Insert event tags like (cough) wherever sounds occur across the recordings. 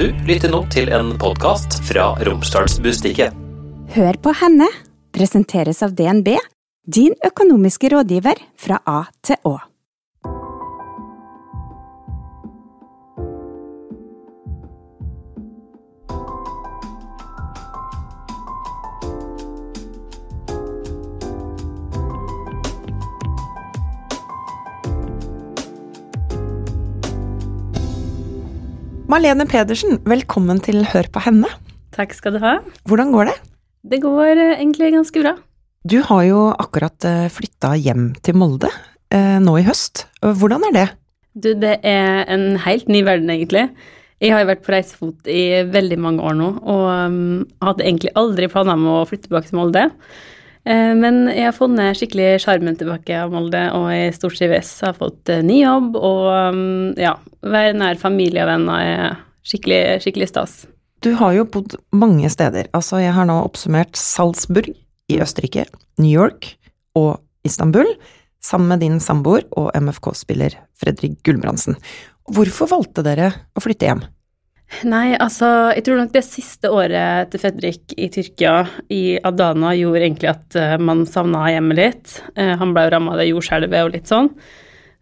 Du lytter nå til en podkast fra Romsdalsbustikket. Hør på henne presenteres av DNB, din økonomiske rådgiver fra A til Å. Malene Pedersen, velkommen til Hør på henne. Takk skal du ha. Hvordan går det? Det går eh, egentlig ganske bra. Du har jo akkurat flytta hjem til Molde eh, nå i høst. Hvordan er det? Du, det er en helt ny verden, egentlig. Jeg har jo vært på reisefot i veldig mange år nå, og um, hadde egentlig aldri planer om å flytte tilbake til Molde. Eh, men jeg har funnet skikkelig sjarmen tilbake av Molde, og jeg stortrives. Har fått eh, ny jobb, og um, ja, være nær familie og venner er skikkelig, skikkelig stas. Du har jo bodd mange steder. Altså, jeg har nå oppsummert Salzburg i Østerrike, New York og Istanbul, sammen med din samboer og MFK-spiller Fredrik Gulbrandsen. Hvorfor valgte dere å flytte hjem? Nei, altså, jeg tror nok det siste året til Fredrik i Tyrkia, i Adana, gjorde egentlig at uh, man savna hjemmet litt. Uh, han ble jo ramma av det jordskjelvet og litt sånn.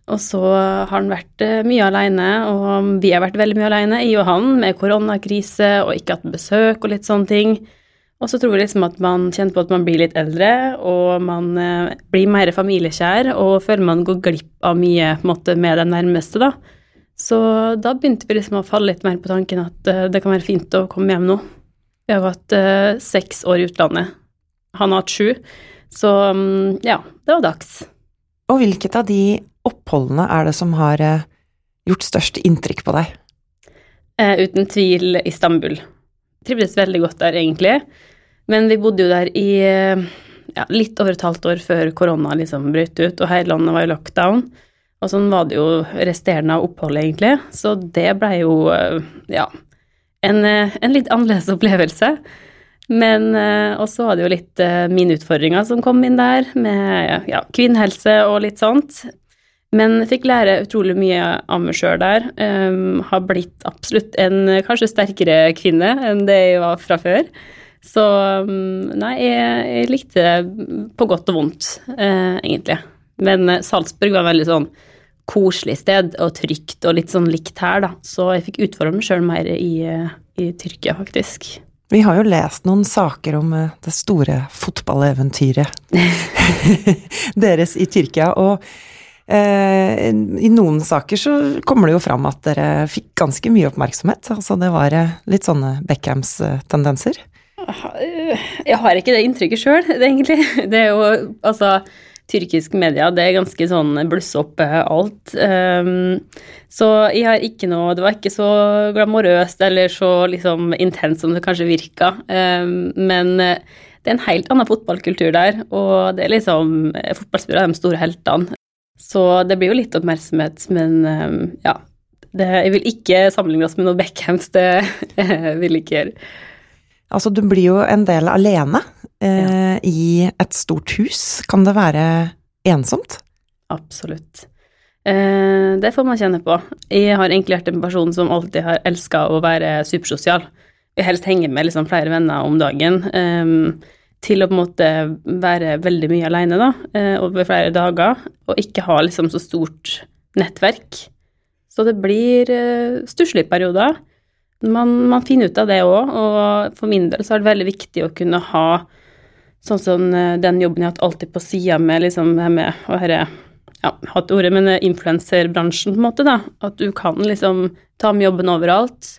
Og så har han vært uh, mye aleine, og vi har vært veldig mye aleine, jeg og han, med koronakrise og ikke hatt besøk og litt sånne ting. Og så tror jeg liksom at man kjenner på at man blir litt eldre, og man blir mer familiekjær, og føler man går glipp av mye på en måte, med den nærmeste, da. Så da begynte vi liksom å falle litt mer på tanken at uh, det kan være fint å komme hjem nå. Vi har hatt uh, seks år i utlandet. Han har hatt sju. Så um, ja, det var dags. Og hvilket av de oppholdene er det som har uh, gjort størst inntrykk på deg? uten tvil Istanbul. Trivdes veldig godt der, egentlig. Men vi bodde jo der i ja, litt over et halvt år før korona liksom brøt ut, og hele landet var i lockdown. Og sånn var det jo resterende av oppholdet, egentlig. Så det blei jo, eh, ja, en, eh, en, litt annerledes opplevelse. Men eh, også var det jo litt mine utfordringer som kom inn der, med ja, kvinnehelse og litt sånt. Men jeg fikk lære utrolig mye av meg sjøl der. Um, har blitt absolutt en kanskje sterkere kvinne enn det jeg var fra før. Så um, nei, jeg, jeg, likte det på godt og vondt, uh, egentlig. Men Salzburg var veldig sånn koselig sted og trygt og litt sånn likt her, da. Så jeg fikk utfordre meg sjøl mer i, i, Tyrkia, faktisk. Vi har jo lest noen saker om eh, det store fotballeventyret (laughs) deres i Tyrkia, og eh, i noen saker så kommer det jo fram at dere fikk ganske mye oppmerksomhet. Altså det var eh, litt sånne Beckhams-tendenser? Jeg har ikke det inntrykket sjøl, (laughs) egentlig. Det er jo altså tyrkisk media. Det er ganske sånn blusse opp eh, alt. Um, så jeg har ikke noe Det var ikke så glamorøst eller så liksom intenst som det kanskje virka. Um, men eh, det er en helt annen fotballkultur der, og det er liksom eh, Fotballspillere er de store heltene. Så det blir jo litt oppmerksomhet, men um, ja. Det, jeg vil ikke sammenligne oss med noe Beckhams, det (laughs) vil jeg ikke gjøre. Altså, du blir jo en del alene eh, ja. i et stort hus. Kan det være ensomt? Absolutt. Eh, det får man kjenne på. Jeg har egentlig vært en person som alltid har elska å være supersosial. Jeg helst henge med liksom flere venner om dagen. Eh, til å på en måte være veldig mye aleine, da, eh, over flere dager, og ikke ha liksom så stort nettverk. Så det blir uh, stusslige perioder. Man, man, finner ut av det òg, og for min del så er det veldig viktig å kunne ha Sånn som eh, den jobben jeg har hatt alltid på sida med liksom med å være ja, hatt ordet, men eh, influenserbransjen, på en måte, da. At du kan liksom ta med jobben overalt.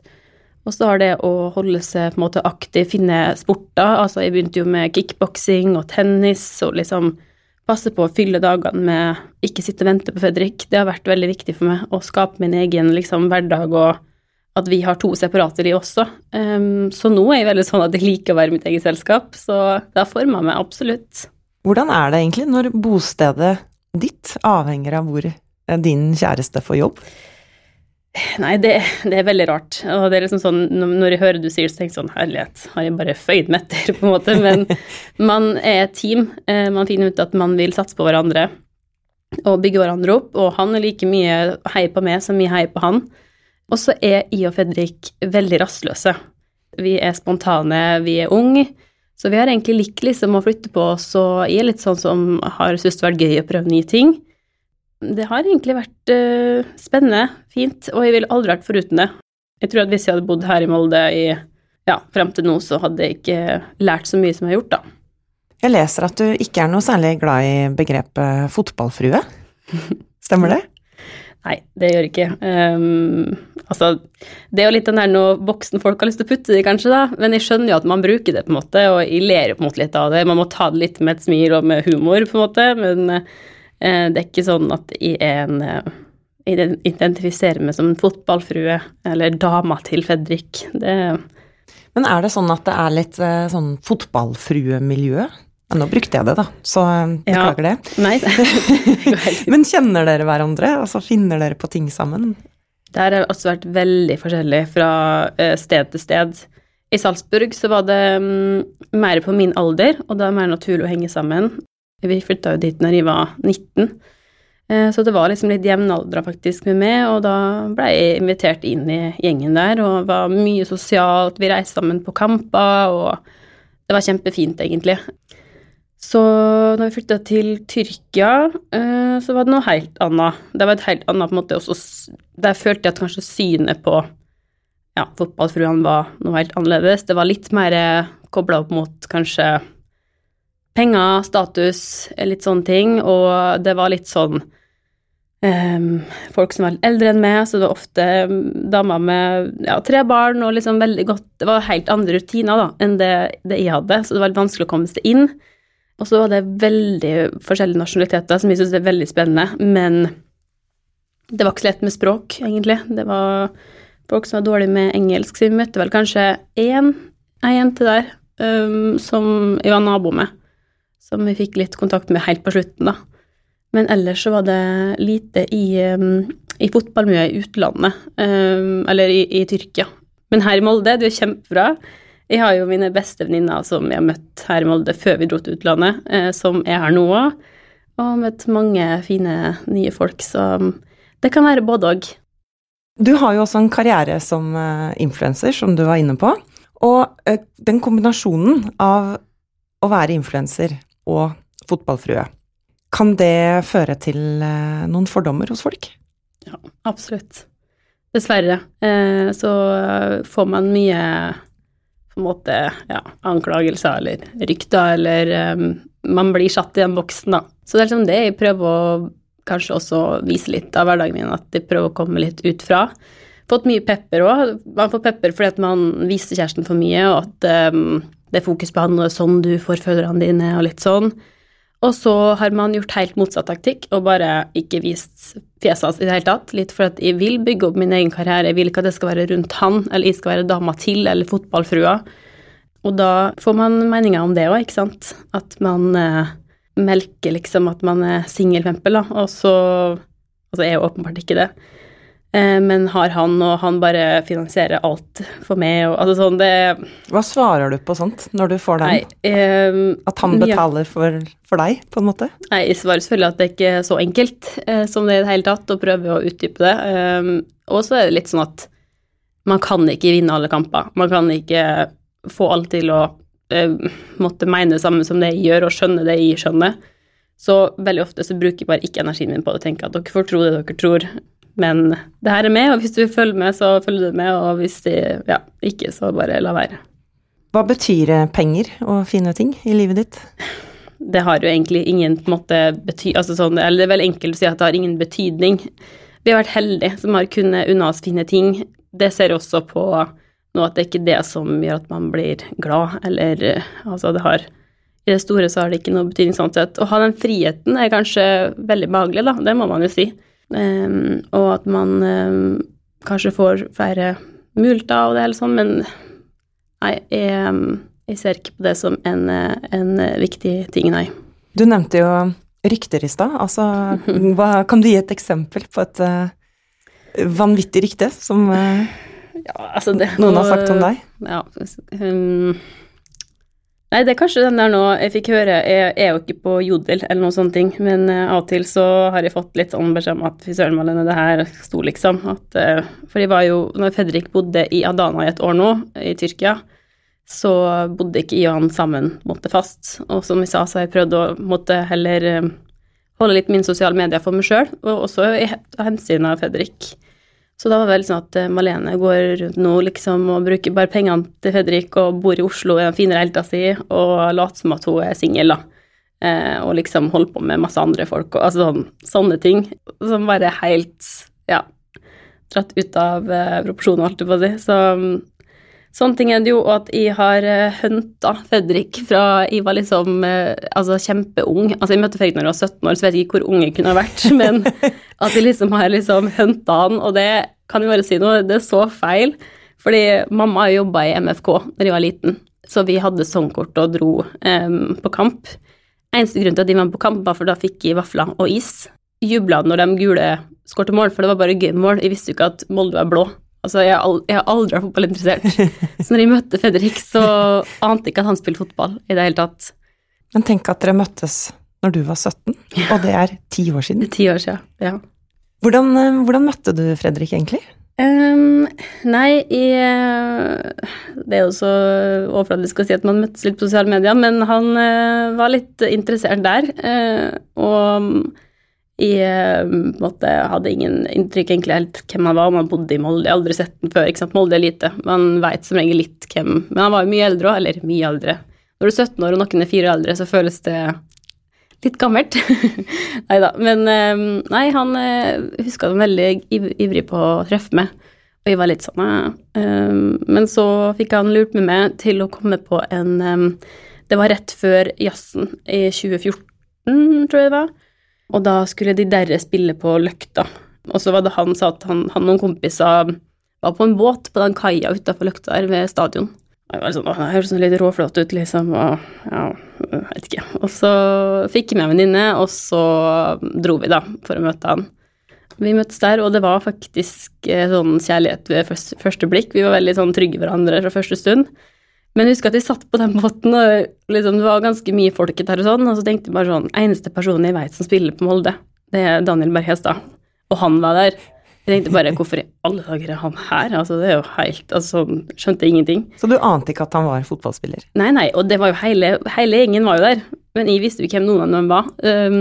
Og så har det å holde seg på en måte aktiv, finne sporter. Altså, jeg begynte jo med kickboksing og tennis og liksom passe på å fylle dagene med ikke sitte og vente på Fredrik. Det har vært veldig viktig for meg å skape min egen liksom, hverdag og at vi har to separate liv også. Um, så nå er jeg veldig sånn at jeg liker å være mitt eget selskap, så det har forma meg absolutt. Hvordan er det egentlig når bostedet ditt avhenger av hvor eh, din kjæreste får jobb? Nei, det, det, er veldig rart. Og det er liksom sånn, når jeg hører du sier det, så tenker jeg sånn Herlighet, har jeg bare føyd meg etter, på en måte? Men (laughs) man er et team. Eh, man finner ut at man vil satse på hverandre og bygge hverandre opp. Og han er like mye hei på meg som jeg heier på han. Og så er I og Fredrik veldig rastløse. Vi er spontane, vi er unge, så vi har egentlig likt liksom å flytte på oss, og jeg er litt sånn som har syntes det har vært gøy å prøve nye ting. Det har egentlig vært uh, spennende, fint, og jeg ville aldri vært foruten det. Jeg tror at hvis jeg hadde bodd her i Molde i, ja, frem til nå, så hadde jeg ikke lært så mye som jeg har gjort, da. Jeg leser at du ikke er noe særlig glad i begrepet fotballfrue. (laughs) Stemmer det? Nei, det gjør ikke. Um, altså, det er jo litt den der noe voksne folk har lyst til å putte det i, kanskje, da, men jeg skjønner jo at man bruker det, på en måte, og jeg ler på en måte litt av det. Man må ta det litt med et smil og med humor, på en måte, men uh, det er ikke sånn at jeg er en uh, identifiserer meg som en fotballfrue eller dama til Fredrik. Det Men er det sånn at det er litt uh, sånn fotballfruemiljø? Nå brukte jeg det, da, så beklager ja. det. Nei, det (laughs) Men kjenner dere hverandre? Altså finner dere på ting sammen? Det har også vært veldig forskjellig fra eh, sted til sted. I Salzburg så var det um, mer på min alder, og da er det mer naturlig å henge sammen. Vi flytta jo dit når jeg var 19, eh, så det var liksom litt jevnaldra faktisk med meg, og da ble jeg invitert inn i gjengen der, og var mye sosialt. Vi reiste sammen på kamper, og det var kjempefint, egentlig. Så når vi flytta til Tyrkia, eh, så var det noe helt annet. Det var et helt annet på en måte også Der følte jeg at kanskje synet på ja, fotballfruene var noe helt annerledes. Det var litt mer kobla opp mot kanskje penger, status, litt sånne ting, og det var litt sånn um, folk som var litt eldre enn meg, så det var ofte damer med ja, tre barn og liksom veldig godt Det var helt andre rutiner da, enn det, det jeg hadde, så det var litt vanskelig å komme seg inn. Og så var det veldig forskjellige nasjonaliteter, som jeg syns er veldig spennende. Men det var ikke så lett med språk, egentlig. Det var folk som var dårlige med engelsk, så vi møtte vel kanskje én, ei jente der um, som jeg var nabo med, som vi fikk litt kontakt med helt på slutten, da. Men ellers så var det lite i, um, i fotballmiljøet i utlandet, um, eller i, i Tyrkia. Men her i Molde, det er kjempebra. Jeg har jo mine beste venninner som jeg har møtt her i Molde før vi dro til utlandet, eh, som er her nå òg, og møtt mange fine nye folk, så det kan være både òg. Du har jo også en karriere som uh, influenser, som du var inne på. Og uh, den kombinasjonen av å være influenser og fotballfrue, kan det føre til uh, noen fordommer hos folk? Ja, absolutt. Dessverre. så får man mye på en måte ja, anklagelser eller rykter, eller um, man blir satt i den boksen, da. Så det er liksom det jeg prøver å kanskje også vise litt av hverdagen min, at jeg prøver å komme litt ut fra. Fått mye pepper òg. Man får pepper fordi at man viser kjæresten for mye, og at um, det er fokus på han, og sånn du får følgerne dine, og litt sånn. Og så har man gjort helt motsatt taktikk og bare ikke vist fjeset hans i det hele tatt. Litt for at jeg vil bygge opp min egen karriere, jeg vil ikke at det skal være rundt han, eller jeg skal være dama til, eller fotballfrua. Og da får man meninger om det òg, ikke sant. At man eh, melker liksom at man er singel, da, og så Altså, jeg er jo åpenbart ikke det. Eh, men har han, og han bare finansierer alt for meg, og altså sånn det Hva svarer du på sånt når du får den? Nei, um, at han betaler ja. for, for, deg, på en måte? Nei, jeg svarer selvfølgelig at det ikke er så enkelt uh, som det i det hele tatt, og prøver å utdype det. Um, og så er det litt sånn at man kan ikke vinne alle kamper. Man kan ikke få alt til å uh, måtte mene det samme som det jeg gjør, og skjønne det jeg skjønner. Så veldig ofte så bruker jeg bare ikke energien min på det og tenker at dere får tro det dere tror. Men det her er med, og hvis du følger med, så følger du med, og hvis de, ja, ikke, så bare la være. Hva betyr penger og fine ting i livet ditt? Det har jo egentlig ingen på en måte bety... Altså sånn, eller det er veldig enkelt å si at det har ingen betydning. Vi har vært heldige som har kunnet unna oss fine ting. Det ser jeg også på nå at det er ikke det som gjør at man blir glad, eller altså det har I det store så har det ikke noe betydning sånn sett. Å ha den friheten er kanskje veldig behagelig, da, det må man jo si. Um, og at man um, kanskje får flere multer og det hele sånn, men nei, jeg, jeg, ser ikke på det som en, en viktig ting, nei. Du nevnte jo rykter i stad. Altså, (laughs) hva, kan du gi et eksempel på et uh, vanvittig rykte som uh, ja, altså det, noen har sagt om deg? Ja, um, Nei, det er kanskje den der nå jeg fikk høre Jeg er jo ikke på Jodel eller noen sånne ting, men eh, av og til så har jeg fått litt sånn beskjed om at fy søren, Malene, det her sto liksom. At, eh, for jeg var jo Når Fredrik bodde i Adana i et år nå, i Tyrkia, så bodde ikke jeg og han sammen måtte fast. Og som jeg sa, så har jeg prøvd å måtte heller eh, holde litt min sosiale medier for meg sjøl, og også i hensyn av Fredrik. Så da var det veldig sånn at eh, Malene går rundt nå liksom og bruker bare pengene til Fredrik og bor i Oslo i den fine leiligheta si og later som at hun er singel, da. Eh, og liksom holder på med masse andre folk og altså sånn, sånne ting som bare helt, ja, dratt ut av eh, proporsjoner, holdt jeg på å si. Så Sånne ting er det jo, at jeg har hunta Fredrik fra jeg var liksom altså kjempeung. Altså, jeg møtte Fredrik når jeg var 17 år, så vet jeg ikke hvor ung jeg kunne ha vært, (laughs) men at jeg liksom har liksom hunta han, og det kan jeg bare si noe, det er så feil. Fordi mamma jobba i MFK da jeg var liten, så vi hadde sesongkort og dro um, på kamp. Eneste grunn til at de var på kamp, var for da fikk jeg vafler og is. Jubla når de gule skårte mål, for det var bare gøy mål. Jeg visste jo ikke at Molde var blå. Altså, jeg, har aldri vært fotballinteressert. (laughs) Så når jeg møtte Fredrik, så ante jeg ikke at han spilte fotball i det hele tatt. Men tenk at dere møttes når du var 17, og det er ti år siden. Det ti år siden, ja. Hvordan, eh, hvordan møtte du Fredrik, egentlig? Um, nei, i Det er jo så overfladisk å si at man møttes litt på sosiale medier, men han uh, var litt interessert der. Uh, og jeg eh, måte, hadde ingen inntrykk egentlig helt hvem han var, om han bodde i Molde. Jeg har aldri sett den før. ikke sant, Molde er lite. Man veit som regel litt hvem Men han var jo mye eldre òg, eller mye eldre. Når du er 17 år og noen er fire eldre, så føles det litt gammelt. (laughs) nei da. Men eh, nei, han eh, huska han veldig ivrig på å treffe meg. Og jeg var litt sånn Men så fikk han lurt med meg til å komme på en Det var rett før jazzen i 2014, tror jeg det var og da skulle de derre spille på Løkta. Og så var det han sa at han, han og noen kompiser var på en båt på den kaia utafor Løkta der ved stadion. Jeg var sånn, det høres litt råflott ut, liksom, og ja, jeg vet ikke. Og så fikk jeg med en venninne, og så dro vi, da, for å møte han. Vi møttes der, og det var faktisk eh, sånn kjærlighet ved første blikk. Vi var veldig sånn trygge hverandre fra første stund. Men husk at jeg satt på den båten, og liksom, det var ganske mye folket der og sånn, og så tenkte jeg bare sånn Eneste personen jeg veit som spiller på Molde, det er Daniel Berg Hestad. Og han var der. Jeg tenkte bare hvorfor i alle dager er han her? Altså, det er jo helt Altså, skjønte ingenting. Så du ante ikke at han var fotballspiller? Nei, nei, og det var jo hele Hele gjengen var jo der. Men jeg visste jo ikke hvem noen av dem var. Um,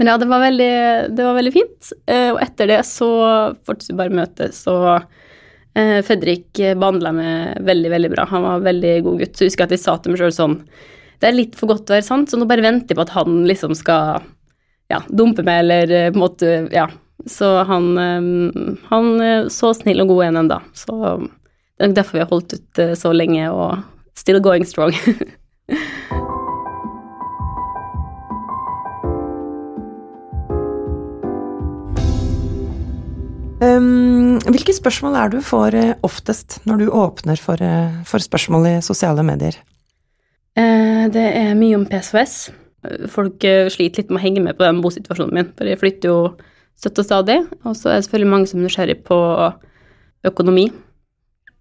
men ja, det var veldig, det var veldig fint. Uh, og etter det så fortsatte vi bare møtet, så Eh, Fredrik behandla meg veldig, veldig bra. Han var veldig god gutt. Så jeg husker at jeg sa til meg sjøl sånn Det er litt for godt til å være sant, så nå bare venter jeg på at han liksom skal ja, dumpe meg, eller eh, på en måte Ja. Så han, eh, han så snill og god igjen ennå. Så det er nok derfor vi har holdt ut så lenge og still going strong. (laughs) Um, hvilke spørsmål er du får uh, oftest når du åpner for, uh, for, spørsmål i sosiale medier? Uh, det er mye om PSOS. Folk sliter litt med å henge med på den bosituasjonen min, for jeg flytter jo støtt og stadig. Og så er det selvfølgelig mange som er nysgjerrig på økonomi.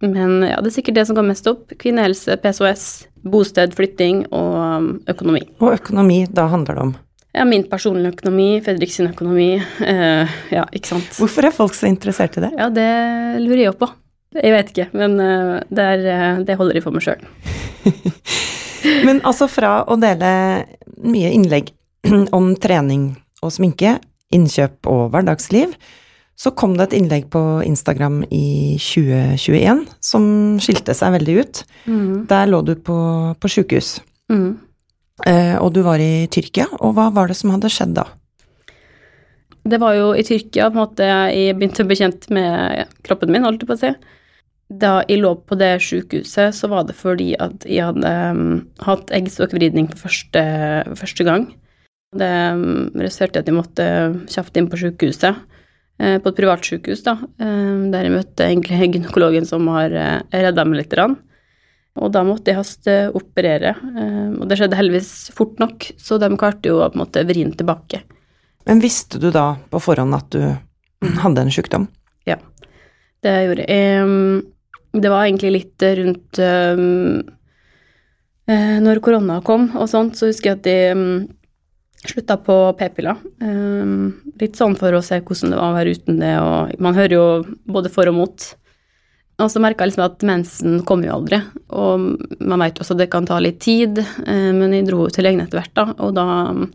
Men ja, det er sikkert det som går mest opp. Kvinnehelse, PSOS, bosted, flytting og økonomi. Og økonomi, da handler det om? Ja, min personlige økonomi, Fredrik sin økonomi. Uh, ja, ikke sant. Hvorfor er folk så interessert i det? Ja, det lurer jeg på. Jeg vet ikke, men uh, det, er, uh, det, holder jeg for meg sjøl. (laughs) men altså fra å dele mye innlegg (clears throat) om trening og sminke, innkjøp og hverdagsliv, så kom det et innlegg på Instagram i 2021 som skilte seg veldig ut. Mm. Der lå du på, på sjukehus. Mm. Eh, og du var i Tyrkia, og hva var det som hadde skjedd da? Det var jo i Tyrkia på en måte jeg begynte å bli kjent med kroppen min, holdt jeg på å si. Da jeg lå på det sykehuset, så var det fordi at jeg hadde um, hatt eggstokkvridning for første, første, gang. Det um, resulterte i at jeg måtte kjapt inn på sykehuset, uh, på et privatsjukehus, da, um, der jeg møtte egentlig gynekologen som har uh, redda meg litt. Rann. Og da måtte de hasteoperere, eh, og det skjedde heldigvis fort nok, så de klarte jo å på en måte vri den tilbake. Men visste du da på forhånd at du hadde en sykdom? Ja, det gjorde jeg. Det var egentlig litt rundt eh, når korona kom og sånt, så husker jeg at de slutta på p-piller. Eh, litt sånn for å se hvordan det var å være uten det, og man hører jo både for og mot. Og så merka jeg liksom at mensen kommer jo aldri, og man veit også at det kan ta litt tid, eh, men jeg dro til legen etter hvert, da, og da mm,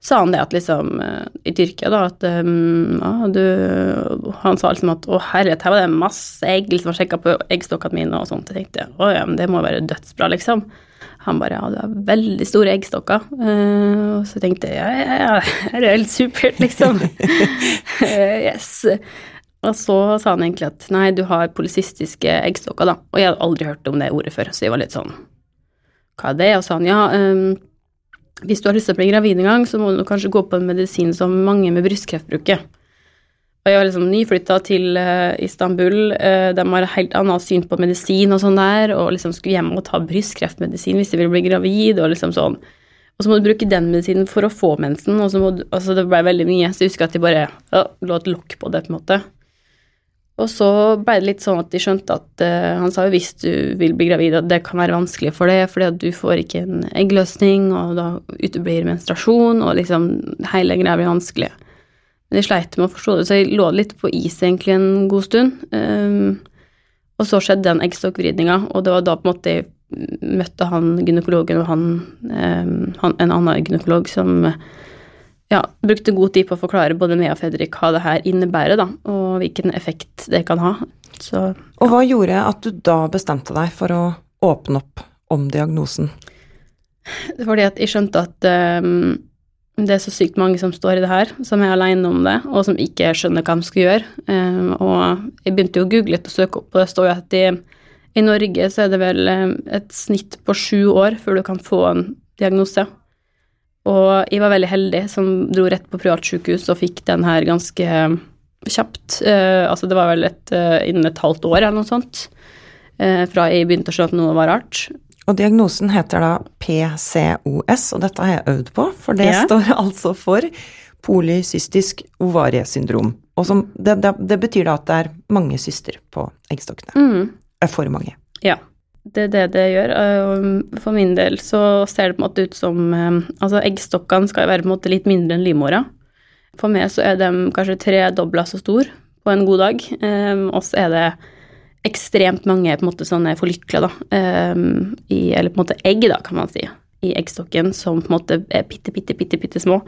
sa han det at liksom eh, I Tyrkia, da, at um, ja, du Han sa liksom at å herlighet, her var det masse egg som var sjekka på eggstokkene mine og sånt. Jeg tenkte å ja, men det må være dødsbra, liksom. Han bare ja, du har veldig store eggstokker. Uh, og så tenkte jeg ja, ja, ja, det er helt supert, liksom. (laughs) yes. Og så sa han egentlig at nei, du har polisistiske eggstokker, da. Og jeg hadde aldri hørt om det ordet før, så jeg var litt sånn Hva er det? Og sa han ja, um, hvis du har lyst til å bli gravid en gang, så må du kanskje gå på en medisin som mange med brystkreft bruker. Og jeg var liksom nyflytta til uh, Istanbul, uh, de har helt annet syn på medisin og sånn der, og liksom skulle hjem og ta brystkreftmedisin hvis de ville bli gravid, og liksom sånn. Og så må du bruke den medisinen for å få mensen, og så må du Altså, det ble veldig mye, så jeg husker at de bare ja, lå et lokk på det, på en måte. Og så ble det litt sånn at de skjønte at uh, Han sa jo hvis du vil bli gravid, at det kan være vanskelig for det, fordi at du får ikke en eggløsning, og da uteblir menstruasjon, og liksom hele greia blir vanskelig. Men jeg sleit med å forstå det, så jeg lå litt på is egentlig en god stund. Um, og så skjedde den eggstokkvridninga, og det var da på en måte jeg møtte han gynekologen og han, um, han en annen gynekolog som ja, brukte god tid på å forklare både meg og Fredrik hva det her innebærer, da, og hvilken effekt det kan ha. Så, ja. Og hva gjorde at du da bestemte deg for å åpne opp om diagnosen? Fordi at jeg skjønte at um, det er så sykt mange som står i det her, som er aleine om det, og som ikke skjønner hva de skal gjøre. Um, og jeg begynte jo å google og søke opp, og det står jo at i, i Norge så er det vel um, et snitt på sju år før du kan få en diagnose. Og jeg var veldig heldig som dro rett på privatsykehus og fikk den her ganske kjapt. Uh, altså det var vel et, uh, innen et halvt år eller noe sånt. uh, fra jeg begynte å skjønne at noe var rart. Og diagnosen heter da PCOS, og dette har jeg øvd på, for det Ja. står (laughs) altså for polycystisk ovariesyndrom. Og som, det, det, det betyr da at det er mange syster på eggstokkene. Mm. For mange. Ja, det er det det gjør. For min del så ser det på en måte ut som eh, Altså, eggstokkene skal være på en måte litt mindre enn livmora. For meg så er de kanskje tredobla så stor på en god dag. Um, og så er det ekstremt mange på en måte sånne forlykler, da. I, eller på en måte egg, da, kan man si, i eggstokken som på en måte er bitte, bitte, bitte, bitte små.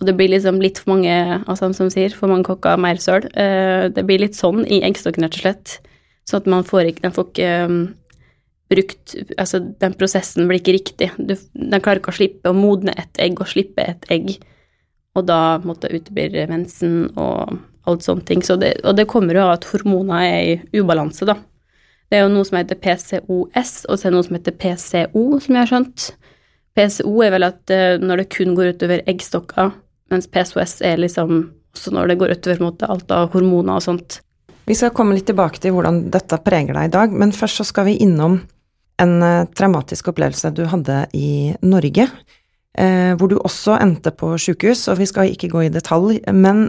Og det blir liksom litt for mange, altså som sier, for mange kokker, mer søl. Det blir litt sånn i eggstokken, rett og slett. Sånn at man får ikke, den får ikke brukt Altså, den prosessen blir ikke riktig. Du, den klarer ikke å slippe å modne et egg og slippe et egg, og da måtte uteblir mensen og alt sånne ting. Så det, og det kommer jo av at hormoner er i ubalanse, da. Det er jo noe som heter PCOS, og så er det noe som heter PCO, som jeg har skjønt. PCO er vel at eh, når det kun går utover eggstokker, mens PCOS er liksom også når det går utover måte, alt av hormoner og sånt. Vi skal komme litt tilbake til hvordan dette preger deg i dag, men først så skal vi innom en eh, traumatisk opplevelse du hadde i Norge, eh, hvor du også endte på sjukehus, og vi skal ikke gå i detalj, men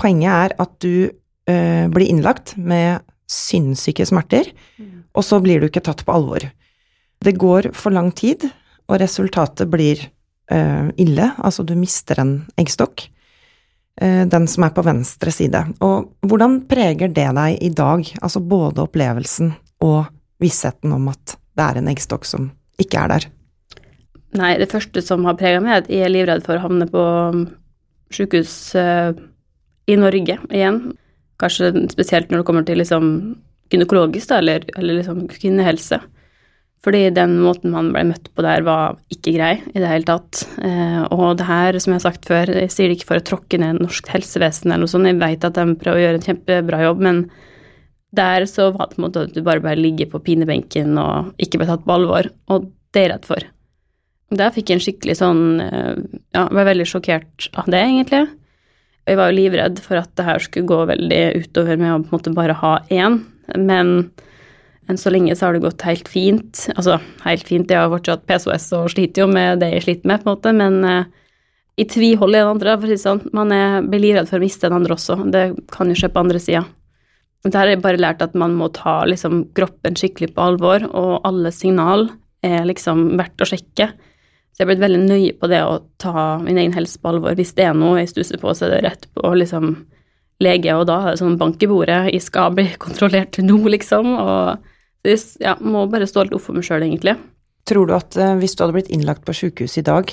poenget er at du eh, blir innlagt med sinnssyke smerter, og så blir du ikke tatt på alvor. Det går for lang tid, og resultatet blir ille, altså du mister en eggstokk, den som er på venstre side. Og hvordan preger det deg i dag, altså både opplevelsen og vissheten om at det er en eggstokk som ikke er der? Nei, det første som har prega meg, er at jeg er livredd for å havne på sykehus eh, i Norge igjen. Kanskje spesielt når det kommer til liksom gynekologisk, da, eller, eller liksom kvinnehelse. Fordi den måten man ble møtt på der, var ikke grei i det hele tatt. Eh, og det her, som jeg har sagt før, jeg sier det ikke for å tråkke ned norsk helsevesen eller noe sånt, jeg vet at de prøver å gjøre en kjempebra jobb, men der så var det på en måte at du bare bare ligger på pinebenken og ikke ble tatt på alvor, og det er jeg redd for. Der fikk jeg en skikkelig sånn eh, Ja, var veldig sjokkert av det, egentlig. Jeg var jo livredd for at det her skulle gå veldig utover med å på en måte bare ha én, men enn så lenge så har det gått helt fint. Altså, helt fint, jeg har fortsatt PSOS og sliter jo med det jeg sliter med, på en måte, men i tvihold i den andre, for å si det sånn. Man blir livredd for å miste den andre også. Det kan jo skje på andre sida. Der har jeg bare lært at man må ta liksom, kroppen skikkelig på alvor, og alle signal er liksom verdt å sjekke. Så jeg har blitt veldig nøye på det å ta min egen helse på alvor. Hvis det er noe jeg stusser på, så er det rett på liksom lege, og da er det sånn bank i bordet, jeg skal bli (laughs) kontrollert nå, liksom. Og jeg ja, må bare stå litt opp for meg sjøl, egentlig. Tror du at eh, hvis du hadde blitt innlagt på sjukehus i dag,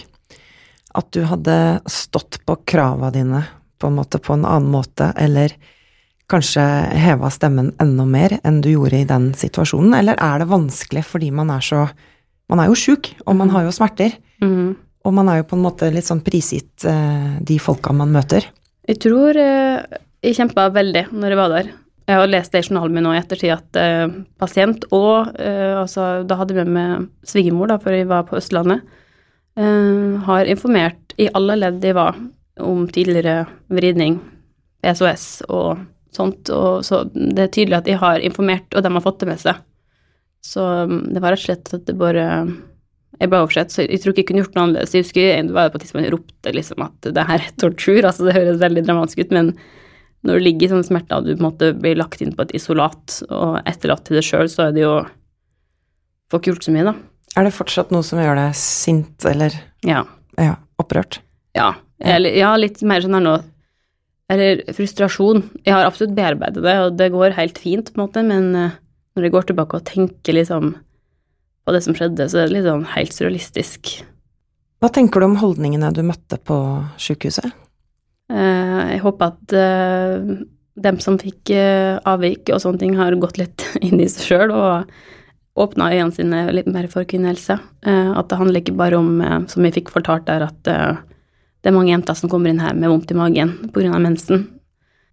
at du hadde stått på krava dine på en måte på en annen måte, eller kanskje heva stemmen enda mer enn du gjorde i den situasjonen, eller er det vanskelig fordi man er så Man er jo sjuk, og man har jo smerter, Mm. og man er jo på en måte litt sånn prisgitt eh, de folka man møter. Jeg tror eh, jeg kjempa veldig når jeg var der. Jeg har lest det i journalen min nå i ettertid at eh, pasient og eh, altså, Da hadde jeg med meg svigermor, da, før jeg var på Østlandet. eh, har informert i alle ledd jeg var, om tidligere vridning, SOS og sånt. Og så det er tydelig at de har informert, og de har fått det med seg. Så mm, det var rett og slett at det bare jeg ble oversett, så jeg tror ikke jeg kunne gjort noe annerledes. Jeg husker det var på et tidspunkt jeg ropte liksom at det her er tortur, altså det høres veldig dramatisk ut, men når du ligger i sånne smerter og du på en måte blir lagt inn på et isolat og etterlatt til deg sjøl, så er det jo Får ikke gjort så mye, da. Er det fortsatt noe som gjør deg sint eller Ja. ja, opprørt? Ja. Eller, ja, litt mer sånn her nå Eller frustrasjon. Jeg har absolutt bearbeidet det, og det går helt fint, på en måte, men eh, når jeg går tilbake og tenker liksom på det som skjedde, så er det sånn helt surrealistisk. Hva tenker du om holdningene du møtte på sjukehuset? Eh, Jeg håper at eh, dem som fikk avvik og sånne ting, har gått litt (laughs) inn i seg sjøl og åpna øynene sine litt mer for kvinnehelse. Eh, At det handler ikke bare om, som vi fikk fortalt der, at det er mange jenter som kommer inn her med vondt i magen pga. mensen.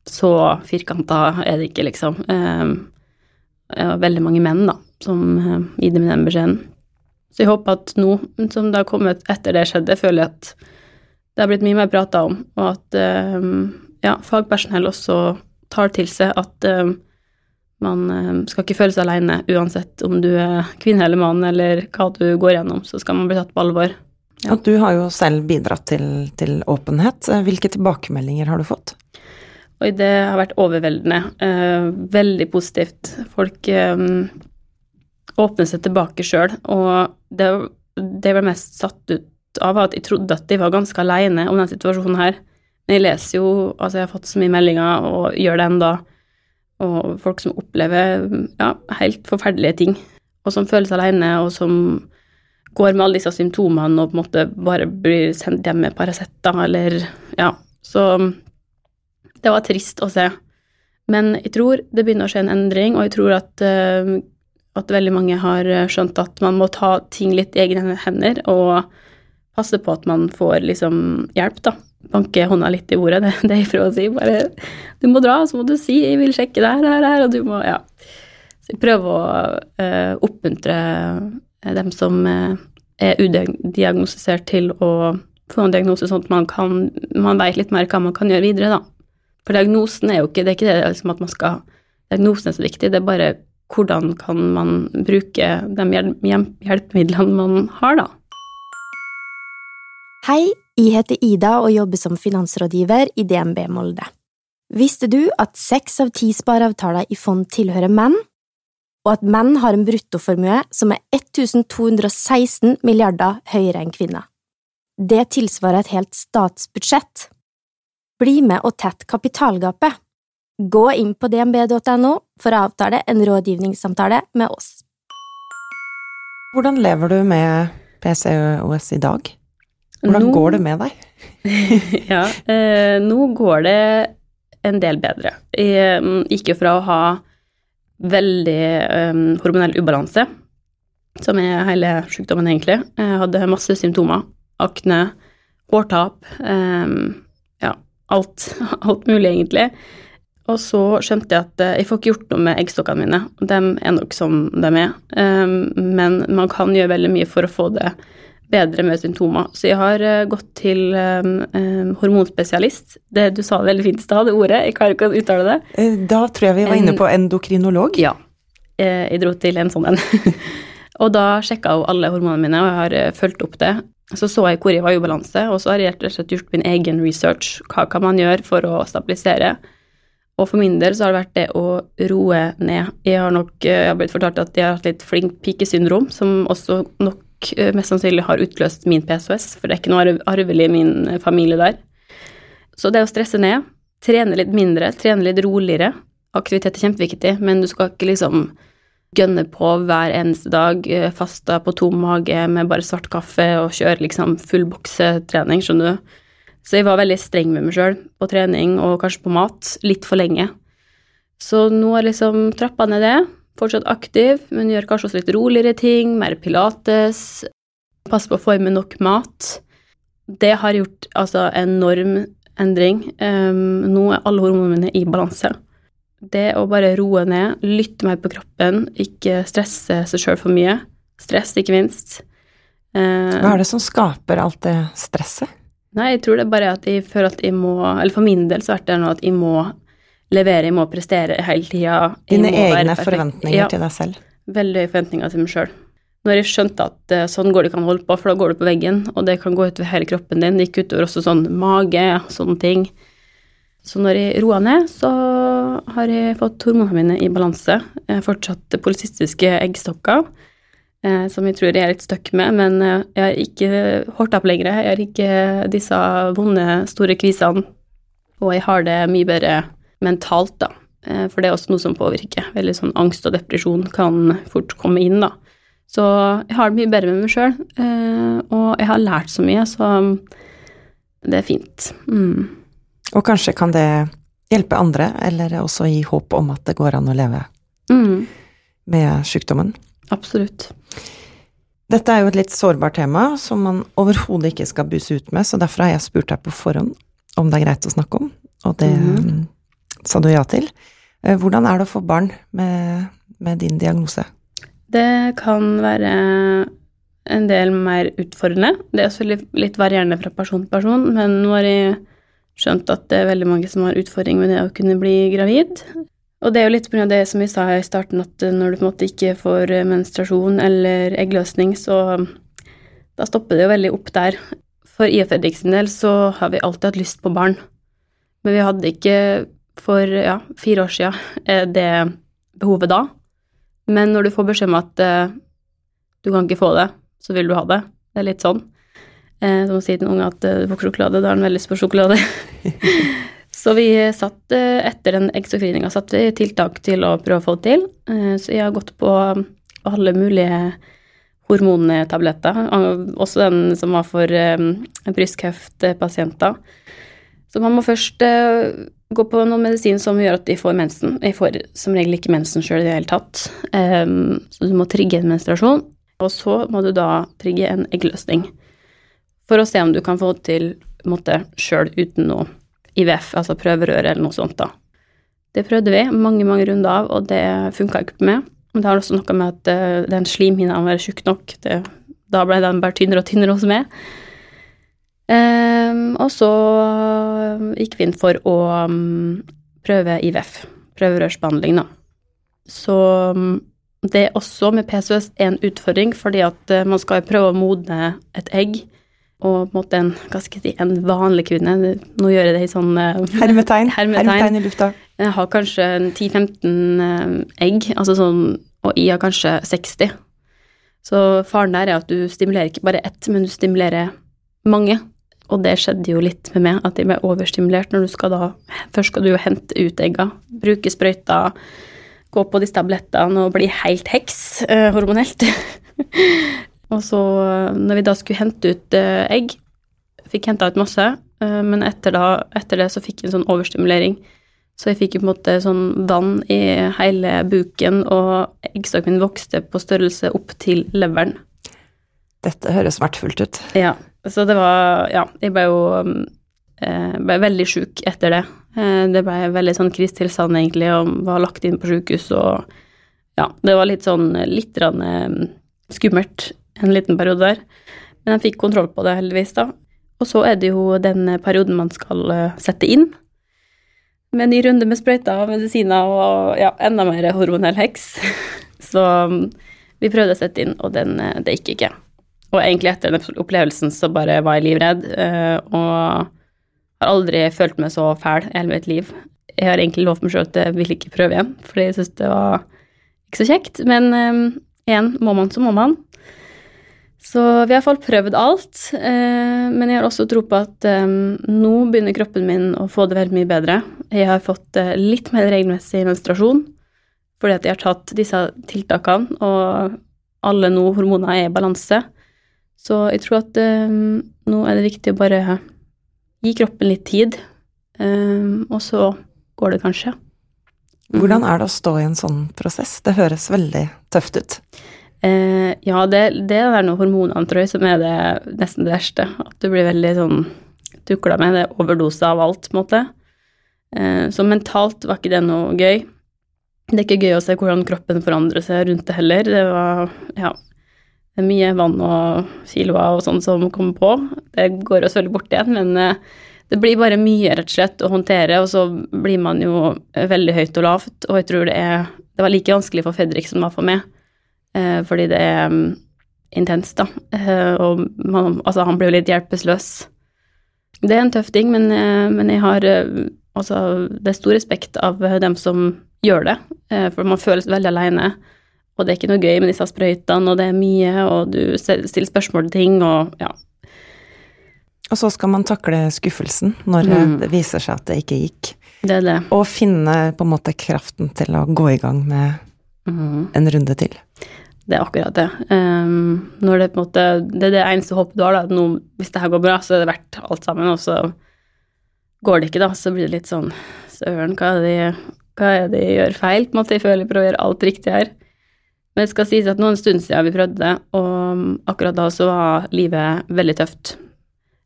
Så firkanta er det ikke, liksom. Eh, veldig mange menn, da, som eh, gir dem den beskjeden. Så jeg håper at nå, som det har kommet etter det skjedde, føler jeg at det har blitt mye mer prata om, og at eh, ja, fagpersonell også tar til seg at eh, man eh, skal ikke føle seg alene uansett om du er kvinne eller mann eller hva du går gjennom, så skal man bli tatt på alvor. Ja. Du har jo selv bidratt til, til åpenhet. Hvilke tilbakemeldinger har du fått? Oi, det har vært overveldende. Eh, veldig positivt. Folk eh, åpner seg tilbake sjøl, og det, det ble mest satt ut av, at jeg trodde at de var ganske aleine om denne situasjonen her. Men jeg leser jo Altså, jeg har fått så mye meldinger, og gjør det enda, og folk som opplever ja, helt forferdelige ting, og som føler seg aleine, og som går med alle disse symptomene og på en måte bare blir sendt hjem med Paracet, eller Ja, så det var trist å se. Men jeg tror det begynner å skje en endring, og jeg tror at, uh, at veldig mange har skjønt at man må ta ting litt i egne hender og passe på at man får liksom hjelp, da. Banke hånda litt i bordet, (laughs) det, det jeg prøver å si. Bare du må dra, så må du si 'jeg vil sjekke det her, her, her', og du må Ja. Så jeg prøver å uh, oppmuntre dem som eh, er udiagnostisert til å få en diagnose, sånn at man kan Man vet litt mer hva man kan gjøre videre, da. For diagnosen er jo ikke Det er ikke det liksom at man skal Diagnosen er så viktig, det er bare hvordan kan man bruke de hjelpemidlene man har, da. Hei, jeg heter Ida og jobber som finansrådgiver i DNB Molde. Visste du at seks av ti spareavtaler i fond tilhører menn, og at menn har en bruttoformue som er 1216 milliarder høyere enn kvinner? Det tilsvarer et helt statsbudsjett. Bli med og tett kapitalgapet. Gå inn på dnb.no for å avtale en rådgivningssamtale med oss. Hvordan lever du med PCOS i dag? Hvordan Nå- går det med deg? (laughs) ja, eh, nå går det en del bedre. Jeg mm, gikk jo fra å ha veldig um, hormonell ubalanse, som er hele sykdommen egentlig. Jeg hadde masse symptomer. Akne, hårtap, um, ja, alt, (laughs) alt mulig egentlig. Og så skjønte jeg at eh, jeg får ikke gjort noe med eggstokkene mine. De er nok som de er. Um, men man kan gjøre veldig mye for å få det bedre med symptomer. Så jeg har eh, gått til um, hormonspesialist. Det du sa veldig fint i stad, det ordet. Jeg klarer ikke å uttale det. Da tror jeg vi var En- inne på endokrinolog. Ja. Jeg dro til en sånn en. (laughs) og da sjekka hun alle hormonene mine, og jeg har fulgt opp det. Så så jeg hvor jeg var i ubalanse, og så har jeg rett og slett gjort min egen research. Hva kan man gjøre for å stabilisere? Og for min del så har det vært det å roe ned. Jeg har nok jeg har blitt fortalt at jeg har hatt litt flink pikesyndrom, som også nok eh, mest sannsynlig har utløst min PSOS, for det er ikke noe arvelig i min eh, familie der. Så det å stresse ned, trene litt mindre, trene litt roligere Aktivitet er kjempeviktig, men du skal ikke liksom gønne på hver eneste dag, faste fasta på tom mage med bare svart kaffe og kjøre liksom full boksetrening, skjønner du. Så jeg var veldig streng med meg sjøl på trening og kanskje på mat, litt for lenge. Så nå har jeg liksom trappa ned det, fortsatt aktiv, men gjør kanskje også litt roligere ting, mer pilates, Passer på å få i meg nok mat. Det har gjort altså enorm endring. Um, nå er alle hormonene mine i balanse. Det å bare roe ned, lytte mer på kroppen, ikke stresse seg sjøl for mye. Stress, ikke minst. Uh, Hva er det som skaper alt det stresset? Nei, jeg tror det er bare at jeg føler at jeg må Eller for min del så har det vært det at jeg må levere, jeg må prestere hele tida. Dine egne forventninger ja, til deg selv? Veldig forventninger til meg sjøl. Når jeg skjønte at eh, sånn går det ikke an å holde på, for da går du på veggen, og det kan gå utover hele kroppen din. Det gikk utover også sånn mage, sånne ting. Så når jeg roa ned, så har jeg fått hormonene mine i balanse. Jeg har fortsatt polisistiske eggstokker, eh, som jeg tror jeg er litt stuck med, men eh, jeg har ikke hårdt opp lenger. Jeg har ikke disse vonde, store kvisene, og jeg har det mye bedre mentalt, da. Eh, For det er også noe som påvirker. Veldig sånn angst og depresjon kan fort komme inn, da. Så jeg har det mye bedre med meg sjøl, og jeg har lært så mye, så det er fint. Mm. Og kanskje kan det hjelpe andre, eller også gi håp om at det går an å leve Mm. med sykdommen. Absolutt. Dette er jo et litt sårbart tema som man overhodet ikke skal buse ut med, så derfor har jeg spurt deg på forhånd om det er greit å snakke om, og det Mhm. Sa du ja til. Eh, Hvordan er det å få barn med, med din diagnose? Det kan være en del mer utfordrende. Det er også litt, varierende fra person til person, men nå har jeg skjønt at det er veldig mange som har utfordring med det å kunne bli gravid. Og det er jo litt pga. det som vi sa i starten, at når du på en måte ikke får menstruasjon eller eggløsning, så da stopper det jo veldig opp der. For I og Fredrik sin del så har vi alltid hatt lyst på barn, men vi hadde ikke for ja, fire år siden eh, det behovet da. Men når du får beskjed om at eh, du kan ikke få det, så vil du ha det. Det er litt sånn. Eh, som å si til en unge at eh, du får sjokolade, da har han veldig lyst på sjokolade. (laughs) så vi satt eh, etter den eggstokkridninga satt vi tiltak til å prøve å få det til. Så jeg har gått på alle mulige hormontabletter, også den som var for brystkreftpasienter. Så man må først gå på noe medisin som gjør at de får mensen. Jeg får som regel ikke mensen sjøl i det hele tatt, Um, så du må trigge en menstruasjon. Og så må du da trigge en eggløsning for å se om du kan få til måte sjøl uten noe IVF, altså prøverøre eller noe sånt, da. Det prøvde vi mange, mange runder av, og det funka ikke på meg. Men det har også noe med at eh, den slimhinna må være tjukk nok. Det, da ble den bare tynnere og tynnere hos meg. Ehm, og så gikk vi inn for å um, prøve IVF, prøverørsbehandling, da. Så mm, det er også med PCOS en utfordring, fordi at uh, man skal prøve å modne et egg. Og på en måte en, hva skal jeg si, en vanlig kvinne Nå gjør jeg det i sånn eh, Hermetegn. Hermetegn. i lufta. Jeg har kanskje 10-15 eh, egg, altså sånn, og jeg har kanskje 60. Så faren der er at du stimulerer ikke bare ett, men du stimulerer mange. Og det skjedde jo litt med meg, at jeg ble overstimulert når du skal da Først skal du jo hente ut egga, bruke sprøyta, gå på disse tablettene og bli helt heks eh, hormonelt. (laughs) og så, eh, når vi da skulle hente ut eh, egg, fikk henta ut masse, eh, men etter, da, etter det så fikk jeg en sånn overstimulering. Så jeg fikk på en måte sånn vann i hele buken, og eggstokken min vokste på størrelse opp til leveren. Dette høres smertefullt ut. Ja, så det var Ja, jeg ble jo um, eh, ble veldig sjuk etter det. Eh, det ble veldig sånn krisetilstand, egentlig, og var lagt inn på sjukehus og Ja, det var litt sånn litt eh, skummelt en liten periode der. Men jeg fikk kontroll på det, heldigvis, da. Og så er det jo den perioden man skal eh, sette inn. Med ny runde med sprøyter og medisiner og ja, enda mer hormonell heks. (laughs) Så um, vi prøvde å sette inn, og den, det gikk ikke. Og egentlig etter den opplevelsen så bare var jeg livredd, eh, og har aldri følt meg så fæl i hele mitt liv. jeg har egentlig lovt meg sjøl at jeg vil ikke prøve igjen, fordi jeg syns det var ikke så kjekt. Men igjen, må man, så må man. Så vi har i hvert fall prøvd alt. Eh, men jeg har også tro på at nå begynner kroppen min å få det veldig mye bedre. Jeg har fått litt mer regelmessig menstruasjon fordi at jeg har tatt disse tiltakene, og alle nå hormoner er i balanse. Så jeg tror at nå er det viktig å bare gi kroppen litt tid, og så går det kanskje. Hvordan er det å stå i en sånn prosess? Det høres veldig tøft ut. Eh, ja, det, det er noe hormonene, tror jeg, som er det nesten det verste. At du blir veldig sånn tukla med. Det er overdose av alt, på en måte. Eh, så mentalt var ikke det noe gøy. Det er ikke gøy å se hvordan kroppen forandrer seg rundt det heller. Det var ja, det er mye vann og kiloer og sånn som kommer på. Det går oss veldig bort igjen, men eh, det blir bare mye, rett og slett, å håndtere, og så blir man jo veldig høyt og lavt, og jeg tror det er Det var like vanskelig for Fredrik som det var for meg, eh, fordi det er um, intenst, da. Eh, og man, altså, han blir jo litt hjelpeløs. Det er en tøff ting, men, eh, men jeg har eh, altså Det er stor respekt av dem som gjør det, eh, for man føles veldig aleine. Og det er ikke noe gøy med disse sprøytene, og det er mye, og du stiller spørsmål til ting, og ja, og så skal man takle skuffelsen når mm. det viser seg at det ikke gikk. Det er det. Og finne på en måte kraften til å gå i gang med mm. en runde til. Det er akkurat det. Um, når det på en måte Det er det eneste håpet du har, da. Nå, hvis det her går bra, så er det verdt alt sammen, og så går det ikke, da. Så blir det litt sånn Søren, hva er det hva er det jeg gjør feil? på en måte, Jeg føler jeg prøver å gjøre alt riktig her. Men det skal sies at noen stund siden vi prøvde det, og akkurat da så var livet veldig tøft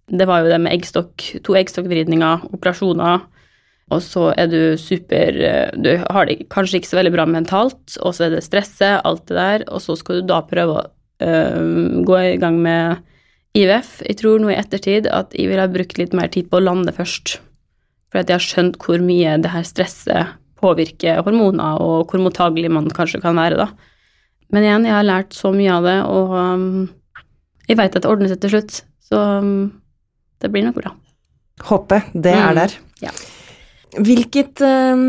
det var jo det med eggstokk, to eggstokkvridninger, operasjoner, og så er du super Du har det kanskje ikke så veldig bra mentalt, og så er det stresset, alt det der, og så skal du da prøve å øh, gå i gang med IVF. Jeg tror nå i ettertid at jeg ville ha brukt litt mer tid på å lande først, for at jeg har skjønt hvor mye det her stresset påvirker hormoner, og hvor mottagelig man kanskje kan være, da. Men igjen, jeg har lært så mye av det, og um, jeg veit at det ordner seg til slutt. Så um, det blir nok bra. Håpet, det er mm. der. Ja. Hvilket uh,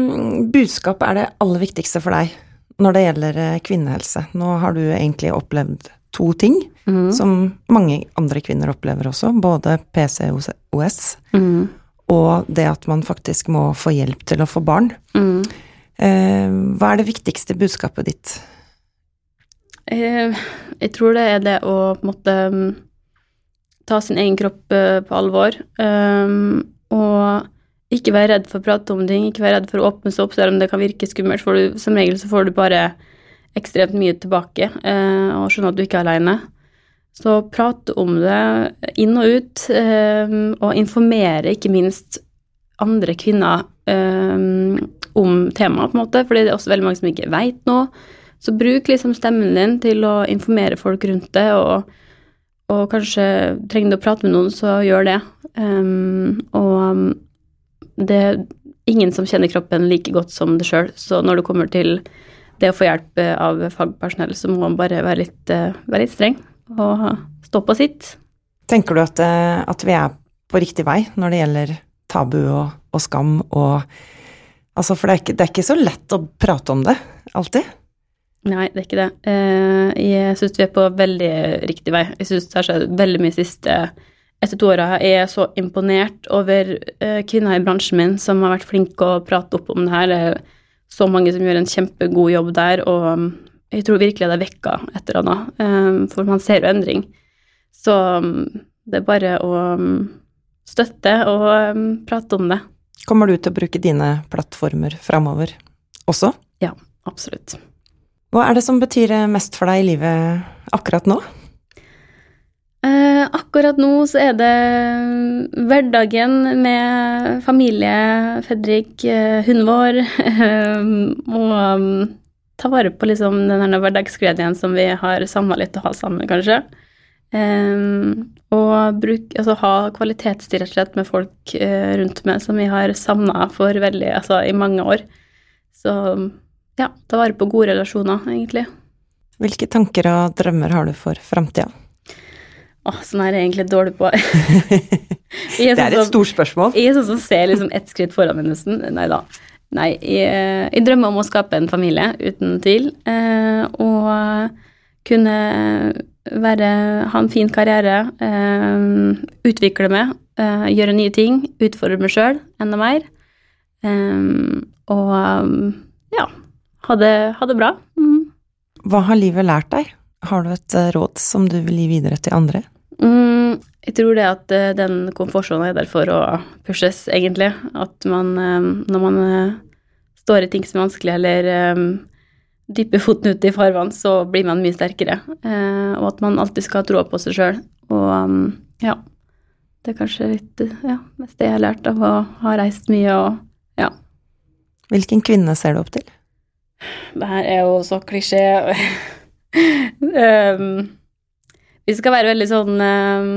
budskap er det aller viktigste for deg når det gjelder uh, kvinnehelse? Nå har du egentlig opplevd to ting mm. som mange andre kvinner opplever også, både PCOS mm. og det at man faktisk må få hjelp til å få barn. Uh, hva er det viktigste budskapet ditt? Jeg tror det er det å på måte ta sin egen kropp uh, på alvor. Um, og ikke være redd for å prate om ting, ikke være redd for å åpne seg opp, selv om det kan virke skummelt. For du, som regel så får du bare ekstremt mye tilbake, og skjønner at du ikke er aleine. Så prate om det inn og ut, og informere ikke minst andre kvinner om temaet, på en måte, For det er også veldig mange som ikke veit noe. Så bruk liksom stemmen din til å informere folk rundt det, og og kanskje trenger du å prate med noen, så gjør det. Um, og det er ingen som kjenner kroppen like godt som det sjøl, så når det kommer til det å få hjelp av fagpersonell, så må man bare være litt, uh, være litt streng og stå på sitt. Tenker du at, uh, at, vi er på riktig vei når det gjelder tabu og, og skam og Altså, for det er, ikke, det er ikke så lett å prate om det, alltid. Nei, det er ikke det. Eh, jeg syns vi er på veldig riktig vei. Jeg syns det har skjedd veldig mye siste etter to åra. Jeg er så imponert over eh, kvinner i bransjen min som har vært flinke å prate opp om det her. Det er så mange som gjør en kjempegod jobb der, og um, jeg tror virkelig det er vekka et eller annet. Eh, for man ser jo endring. Så um, det er bare å um, støtte og prate om det. Kommer du til å bruke dine plattformer framover også? Ja, absolutt. Hva er det som betyr mest for deg i livet akkurat nå? Eh, akkurat nå så er det hverdagen med familie, Fredrik, eh, hunden vår, (laughs) og um, ta vare på liksom den hverdagsgleden som vi har samla litt og ha sammen, kanskje. Um, og bruk, altså, ha kvalitetstid rett og slett med folk uh, rundt meg som vi har savna for veldig, altså i mange år. Så ja, ta vare på gode relasjoner, egentlig. Hvilke tanker og drømmer har du for framtida? Åh, sånn er jeg egentlig dårlig på. (laughs) det er et sånn stort spørsmål. Jeg er sånn som ser liksom ett skritt foran meg, nesten. Nei da. Nei, jeg, jeg drømmer om å skape en familie, uten tvil. Eh, og kunne være, ha en fin karriere, eh, utvikle meg, eh, gjøre nye ting, utfordre meg sjøl enda mer. Eh, og ja, ha det, ha det bra. Mm. Hva har livet lært deg? Har du et eh, råd som du vil gi videre til andre? Mm, jeg tror det at eh, den komfortsonen er der for å pushes, egentlig. At man, eh, når man står i ting som er vanskelig, eller dypper foten ut i farvann, så blir man mye sterkere. Og at man alltid skal ha tro på seg sjøl. Og mm, ja. Det er kanskje litt ja, mest det jeg har lært av å ha reist mye og ja. Hvilken kvinne ser du opp til? Det her er jo så klisjé. um, vi skal være veldig sånn um,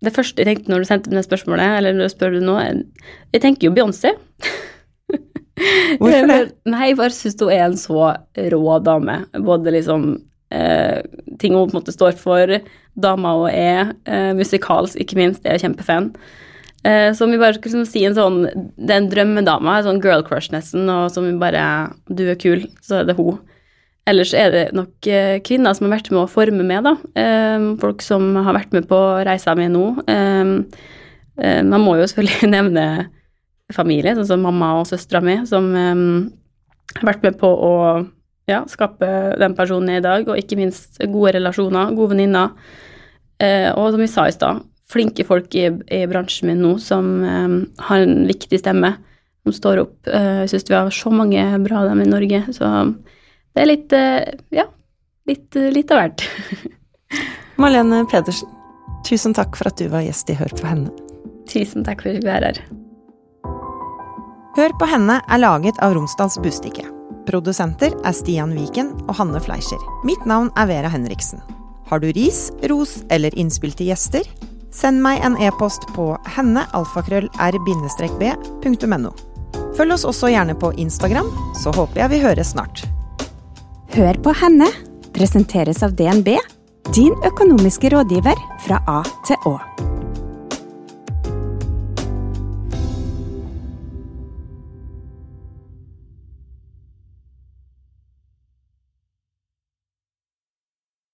Det første jeg tenkte når du sendte meg det spørsmålet, eller når du spør du nå, jeg, tenker jo Beyoncé. (laughs) Hvorfor det? (laughs) Nei, jeg bare syns hun er en så rå dame. Både liksom uh, ting hun på en måte står for, dama hun er, uh, musikalsk ikke minst, jeg er kjempefan. Så om vi bare skulle liksom si en sånn Det er en drømmedame, en sånn girl crush nesten, og som vi bare Du er kul, så er det hun. Ellers er det nok eh, kvinner som har vært med å forme meg, da. Eh, folk som har vært med på reisa mi nå. Eh, eh, man må jo selvfølgelig (laughs) nevne familie, sånn som mamma og søstera mi, som eh, har vært med på å ja, skape den personen jeg er i dag, og ikke minst gode relasjoner, gode venninner. Eh, og som vi sa i stad, flinke folk i, i bransjen min nå som eh, har en viktig stemme, som står opp. Eh, jeg syns vi har så mange bra av dem i Norge, så det er litt eh, Ja, litt, litt av hvert. (laughs) Marlene Pedersen, tusen takk for at du var gjest i Hør på henne. Tusen takk for at du er her. Hør på henne er laget av Romsdals Bustikke. Produsenter er Stian Viken og Hanne Fleischer. Mitt navn er Vera Henriksen. Har du ris, ros eller innspill til gjester? Send meg en e-post på hennealfakrøll-r-b.no. Følg oss også gjerne på Instagram, så håper jeg vi høres snart. Hør på henne presenteres av DNB, din økonomiske rådgiver fra A til Å.